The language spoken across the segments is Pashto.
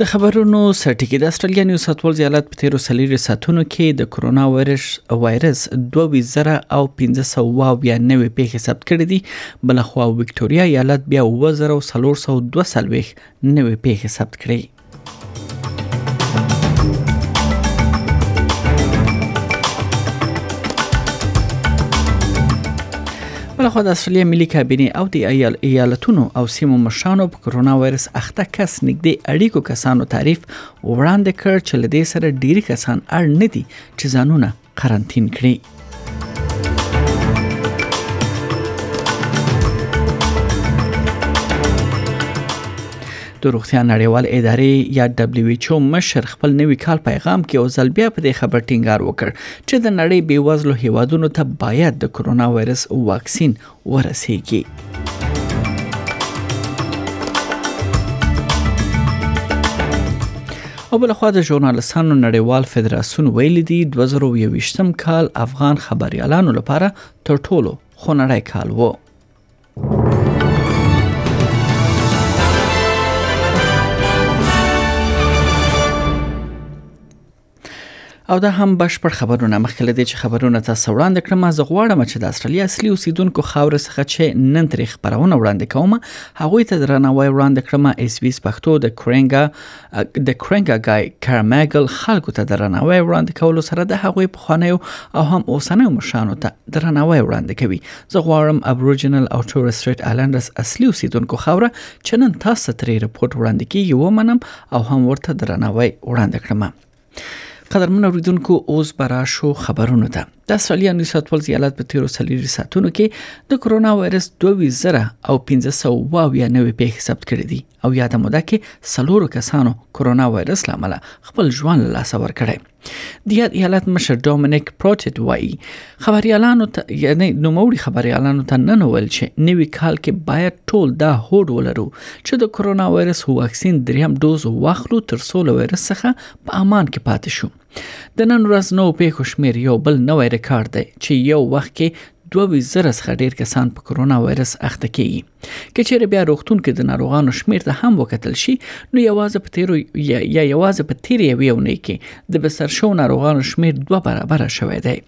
د خبرونو سرټکی د استرالیا نیو ساوت ولز ایالت په تیرو سلیری ساتونو کې د کرونا وایرس وایرس 2000 او 1500 نوې پیښې ثبت کړې دي بل خو وکټوریا ایالت بیا 2322 نوې پیښې ثبت کړې بلخو د استرالیا ملي کابینه او د ایالتونو او سیمو مشرانو په کرونا وایرس اخته کس نږدې اړیکو کسانو تعریف وړاندې کړ چې لدې سره ډیری کسان اړ نه دي چې ځانونه قرنطین کړي د روغتیا نړیوال ادارې یا دبليو ایچ او مشر خپل نوي کال پیغام کې او ځل بیا په دې خبر ټینګار وکړ چې د نړۍ بیوزلو هیوادونو ته باید د کرونا وایرس واکسین ورسیږي او بل خو د ژورنالستانو نړیوال فدراسیون ویل دي 2021م کال افغان خبريالانو لپاره تر ټولو خونړی کال وو او دا هم بشپړ خبرونه مخکې لدی چې خبرونه تاسو وړاندې کړم زه غواړم چې د استرالیا اصلي اوسیدونکو خاور څخه چې نن ترې خبرونه وړاندې کوم هغه ته درناوی وړاندې کړم اس بي اس پښتو د کرنګا د کرنګا ګای کرمګل خلکو ته درناوی وړاندې کولو سره د هغوی په خانه او هم اوسنۍ مشانو ته درناوی وړاندې کوي زه غواړم ابوریجنل او تورس ریټ آیلندرز اصلي اوسیدونکو خاور چې نن تاسو ترې رپورت وړاندې کیږي ومنم او هم ورته درناوی وړاندې کړم قدرمن اوریدونکو اوس برا شو خبرونه ده د استرالیا نیو ساوث ولز ایالت په تیرو سلیری ساتونو کې د کرونا وایرس 22000 او 1520 نوې پیښې ثبت کړې دي او یاده موده کې سلورو کسانو کرونا وایرس لامل خپل ژوند له لاسه ورکړی د یاد ایالت مشر ډومینیک پروټیټ وایي خبريالانو ته یعنی نوموړي خبريالانو ته نن ویل چې نوي کال کې باید ټول دا هوډ ولرو چې د کورونا وایرس واکسین دریم ډوز واخلو تر څو له وایرس څخه په امان کې پاتې شو د نن ورځ نو پیښو شمیر یو بل نوې ریکارډ دی چې یو وخت کې 2000 څخه ډیر کسان په کورونا وایرس اخته کیږي که چیرې بیا روغتون کې د ناروغانو شمیر ته هم وکتل شي نو یوازې په تیر یا یوازې په تیر یوې ونې کې د بسر شو ناروغانو شمیر دوه برابر شوی دی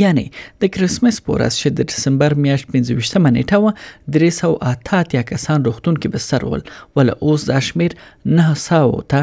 یعنی د کریسمس پورس چې د دسمبر میاشت 15مه نیټه و 308 کسان روغتون کې بستر ول ول اوس د شمیر 900 ته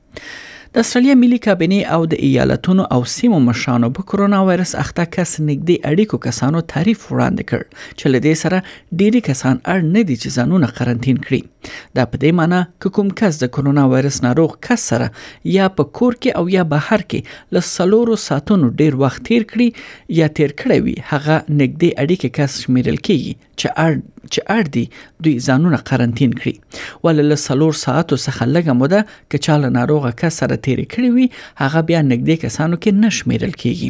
د استرالیا ملي کابینه او د ایالتونو او سیمو مشرانو په کرونا وایرس اخته کس نږدې اړیکو کسانو تعریف وړاندې کړ چې له دې سره ډیری کسان اړ نه دي چې ځانونه قرنطین کړي دا په دې معنی چې کوم کس د کرونا وایرس ناروغ کس سره یا په کور کې او یا بهر کې له سلورو ساعتونو ډیر وخت تیر کړي یا تیر کړی وي هغه نږدې اړیکه کس شمیرل کیږي چې اړ چې اړ دي دوی ځانونه قرنطین کړي ول له سلور ساعتو څخه لږه موده که چاله ناروغه کس سره تیر کړی وي هغه بیا نګدې کسانو کې نشمیرل کیږي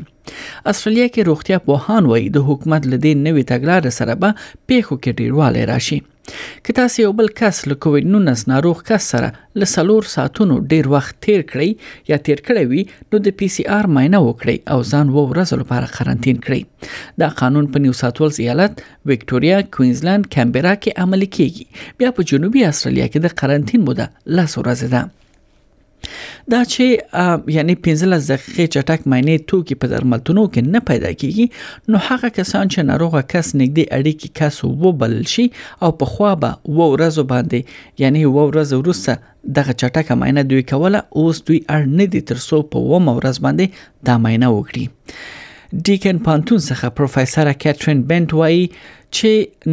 استرالیا کې روغتیا په هان وای د حکومت لدې نوې تګلار سره به پیښو کې ډیرواله راشي که تاسو یو بل کس له کووډ 19 ناروغ کس سره له سلور ساعتونو ډیر وخت تیر کړی یا تیر کړی وي نو د پی سي آر معاینه وکړئ او ځان و ورځو لپاره قرنطین کړئ دا قانون په نیو ساوث ولز ایالت وکټوريا کوینزلند کمبرا کې عملي کیږي بیا په جنوبي استرالیا کې د قرنطین موده لس ورځې ده دا چې یعنی 15 دقیقې چټک معنی توکي په درملتونو کې نه پیدا کیږي نو هغه کسان چې ناروغه کس نږدې اړیکی کس وبلل شي او په خوا به و ورځو باندې یعنی و ورځ وروسته دغه چټکه ماینه دوی کوله اوس دوی اړ نه دي ترڅو په ومه ورځ باندې دا ماینه وکړي ډیکن پانتون څخه پروفیسور کاترین بنت وایي چې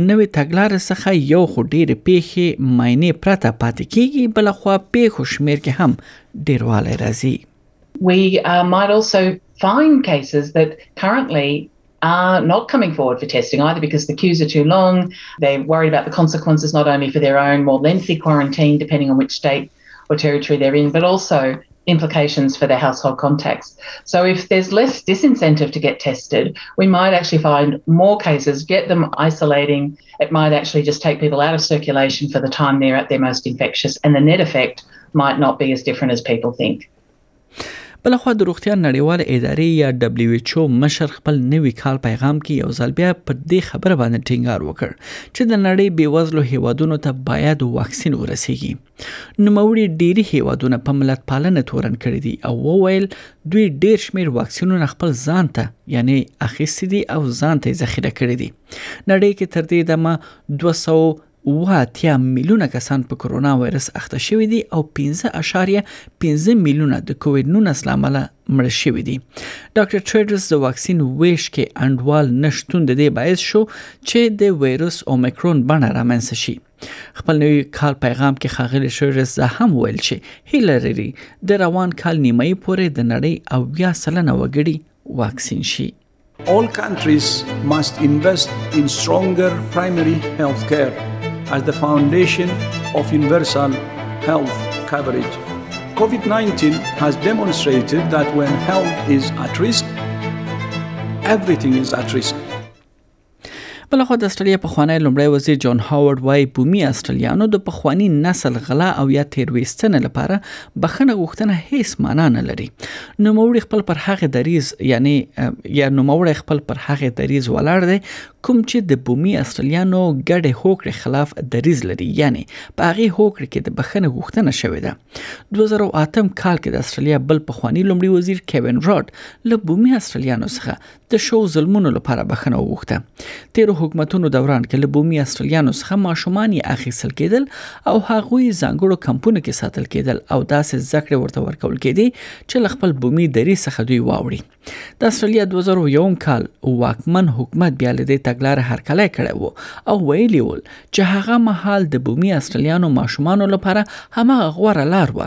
نوې تګلارې څخه یو خو ډېرې پیښې ماینې پرته پاتې کیږي بل خو پیښو شمیر کې هم ډیروالی راځي We uh, might also find cases that currently are not coming forward for testing either because the queues are too long. They're worried about the consequences not only for their own more lengthy quarantine, depending on which state or territory they're in, but also implications for their household contacts. So, if there's less disincentive to get tested, we might actually find more cases, get them isolating. It might actually just take people out of circulation for the time they're at their most infectious, and the net effect might not be as different as people think. بلخوا د روغتیا نړیوال ادارې یا دبليو ایچ او مشر خپل نوي کال پیغام کې یو ځل بیا پر دې خبره باندې ټینګار وکړ چې د نړۍ بیوزلو هیوادونو ته باید واکسین ورسیږي نوموړي ډیری هیوادونه په ملت پالنه تورن کړی دي او وویل دوی ډیر شمیر واکسینونه خپل ځان ته یعنی اخیستي دي او ځان ته ذخیره کړی دي نړۍ کې تر دې دمه 200 اووه اتیا میلیونه کسان په کرونا وایرس اخته شوي دي او 15.15 میلیونه د کووید 19 لامل مړ شوي دي ډاکټر ټریډرز د واکسین ویش کې انډوال نشټون د دې باعث شو چې د وایرس اومیکرون بڼه رامنځته شي خپل نوی کال پیغام کې خاغلی شورس دا هم ویل چې هیلری د روان کال نیمایي پورې د نړۍ او یا سلنه وګړي واکسین شي All countries must invest in stronger primary health care. as the foundation of universal health coverage. COVID 19 has demonstrated that when health is at risk, everything is at risk. بلخو د استرالیا پخوانی لومړی وزیر جان هاورد وای بومي استرالیانو د پخوانی نسل غلا او یا تیرويستنه لپاره بخنه غوښتنه هیڅ معنا نه لري نو موري خپل پر هغه دریز یعنی یا نو موري خپل پر هغه دریز ولاړ دی کوم چې د بومي استرالیانو ګډه هوکړه خلاف دریز لري یعنی په هغه هوکړه کې د بخنه غوښتنه شوې ده 2008 کال کې د استرالیا بل پخوانی لومړی وزیر کیوین راډ له بومي استرالیانو څخه د شوو ظلمونو لپاره بخښنه وغوښته. تېرو حکومتونو دوران کې له بومي اسټرلیانو څخه ماشومان یې اخیستل کېدل او هغوی ځانګړو کمپونو کې ساتل کېدل او داسې زده کړې ورته ورکول کېدې چې له خپل بومي دریځ څخه دوی واوړي. د اسټرلیا 2001 کال واکمن حکومت بیا له دې تګلارې هرکلی کړی و او ویلي ول چې هغه مهال د بومي اسټرلیانو ماشومانو لپاره هماغه غوره لار وه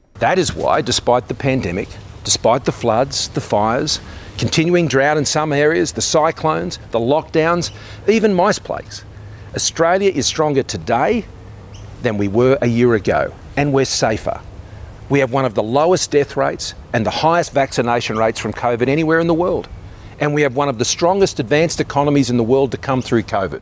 That is why despite the pandemic, despite the floods, the fires, continuing drought in some areas, the cyclones, the lockdowns, even mice plagues, Australia is stronger today than we were a year ago and we're safer. we have one of the lowest death rates and the highest vaccination rates from COVID anywhere in the world. And we have one of the strongest advanced economies in the world to come through COVID.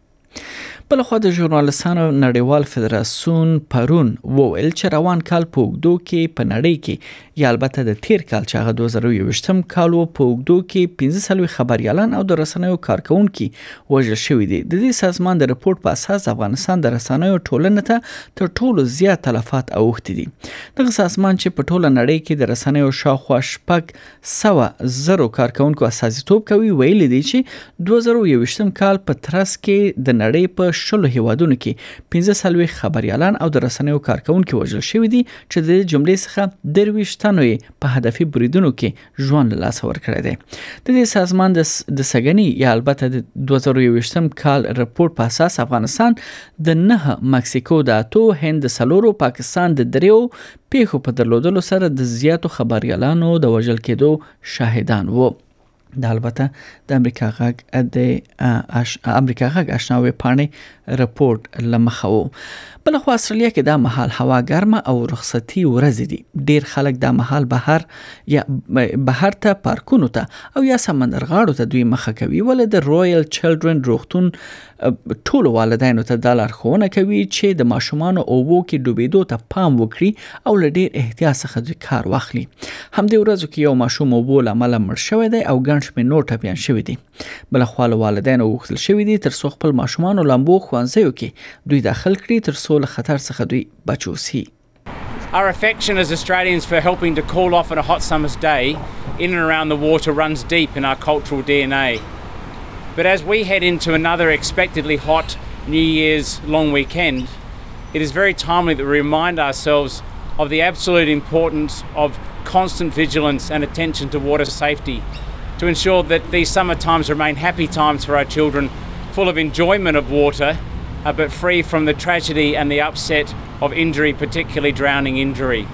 بلخوا د ژورنالستانو نړیوال فدراسیون پرون وویل چې روان کال په اوګدو کې په نړۍ کې یا البته د تیر کال چې هغه 2021م کال وو په اوګدو کې 15 خبريالان او د رسنیو کارکونکو وژل شوې دي د دې سازمان د رپورت په اساس افغانستان د رسنیو ټولنه ته تر ټولو زیات تلفات اوښتي دي دغه سازمان چې په ټوله نړۍ کې د رسنیو شاوخوا شپږ سوه زرو کارکوونکو استازیتوب کوي ویلي دي چې 2021 کال په ترڅ کې د نړۍ په شلو هیوادونو کې 15 خبريالان او د رسنیو کارکوونکي وژل شوي دي چې د دې جملې څخه درویشت تنو یې په هدفي بریدونو کې ژوند له لاسه ورکړی دی د دې سازمان د سګنی یا البته د 2021 کال رپورت په اساس افغانستان د نه مکسیکو د اتو هند د سلورو پاکستان د دریو پېښو په درلودلو سره د زیاتو خبریالانو د وژل کېدو شاهدان وو. دا البته د امریکا غږ د امریکا غږ آشنا وې پاڼې رپورټ لمخه وو بل خو استرالیا کې دا محل هوا ګرمه او رخصتي ورځ دي ډیر خلک دا محل بهر یا بهر ته پارکونو ته او یا سمندر غاړو ته دوی مخه کوي ول د رویل چلډرن روغتون ټولو والدینو ته دا لارښوونه کوي چې د ماشومانو اوبو کې ډوبېدو ته پام وکړي او له ډېر احتیاط څخه دوی کار واخلي همدې ورځو کې یو ماشوم اوبو له امله مړ شوی دی او ګڼ شمېر نور ټپیان شوي دي بلخوا له والدینو غوښتل شوي دي تر څو خپل ماشومان لامبو ښوونځیو کې دوی داخل کړي تر څو له خطر څخه دوی بچ اوسي Our affection as Australians for helping to cool off on a hot summer's day in and around the water runs deep in our cultural DNA. But as we head into another expectedly hot New Year's long weekend, it is very timely that we remind ourselves of the absolute importance of constant vigilance and attention to water safety to ensure that these summer times remain happy times for our children, full of enjoyment of water uh, but free from the tragedy and the upset of injury particularly drowning injury.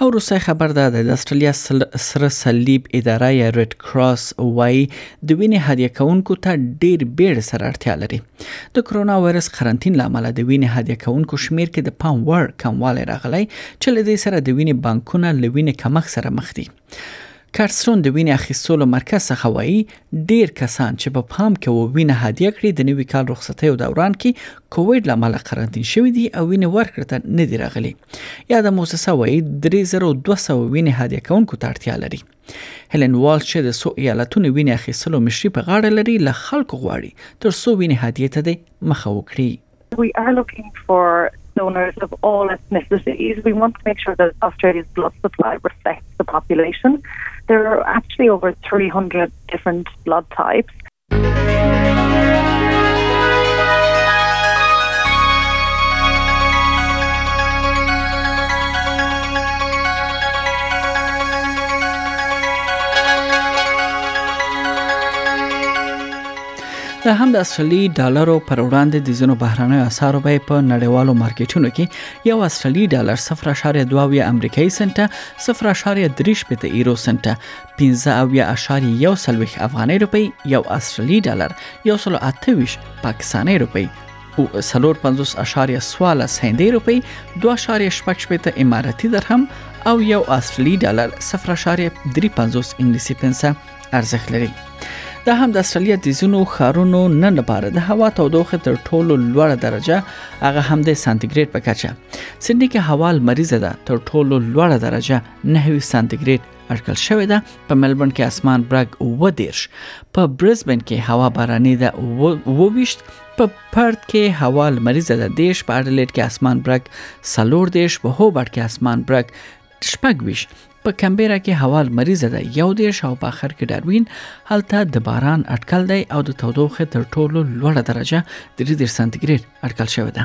او وروستی خبر دا دی د استرالیا سره صلیب اداره یا ریډ کراس وایي د وینې هدیه کوونکو ته ډیر بیړ سره اړتیا لري د کرونا وایرس قرنطین لامل د وینې هدیه کوونکو شمیر کې د پام وړ کموالی راغلی چې لدې سره د وینې بانکونه لوینې کمښت سره مخ دي کرسرون د وینې اخیستو له مرکز څخه وایي ډیر کسان چې په پام کې وو وینه هدیه کړي د نوي کال رخصتۍ او دوران کې کووید لامل قرنطین شوی دي او وینه ورکړه ته نه دی راغلي یا د موسسه وایي 3200 وینه هدیه کونکو ته اړتیا لري هلن وال چې د سو ایالتونو وینه اخیستلو مشري په غاړه لري له خلکو غواړي تر سو وینه هدیه ته د مخه وکړي We are looking for donors of all ethnicities. We want to make sure that Australia's blood supply reflects the population. There are actually over 300 different blood types. دا هم د اصلي ډالرو پر وړاندې د ځینو بهرنیو اسعارو بیې په نړیوالو مارکیټونو کې یو اصلي ډالر 0.2 امریکایي سنت 0.3 پته ایرو سنت 15.1 افغاني روپی یو اصلي ډالر 128 پاکستاني روپی او 450.14 هندۍ روپی 2.8 اماراتي درهم او یو اصلي ډالر 0.35 انګلیسي پنسه ارزښت لري د هم د استرالیا د زونو خارونو نن لپاره د هوا تودوخه تر ټولو لوړه درجه هغه هم د سانتیګریډ په کچه سندې کې هوا مریضه ده تر ټولو لوړه درجه 9 سانتیګریډ اټکل شوې ده په ملبورن کې اسمان برګ و دیرش په برزبن کې هوا باراني ده و ویشت په پرت کې هوا لمریزه ده دیش په اډلیډ کې اسمان برګ سلور دیش په هوبرټ کې اسمان برګ شپږ ویشت په کمبیرا کې هوا لمریزه ده یو دیرش او په اخر کې ډاروین هلته د باران اټکل دی او د تودوخې تر ټولو لوړه درجه درې دېرش سانتیګریډ اټکل شوې ده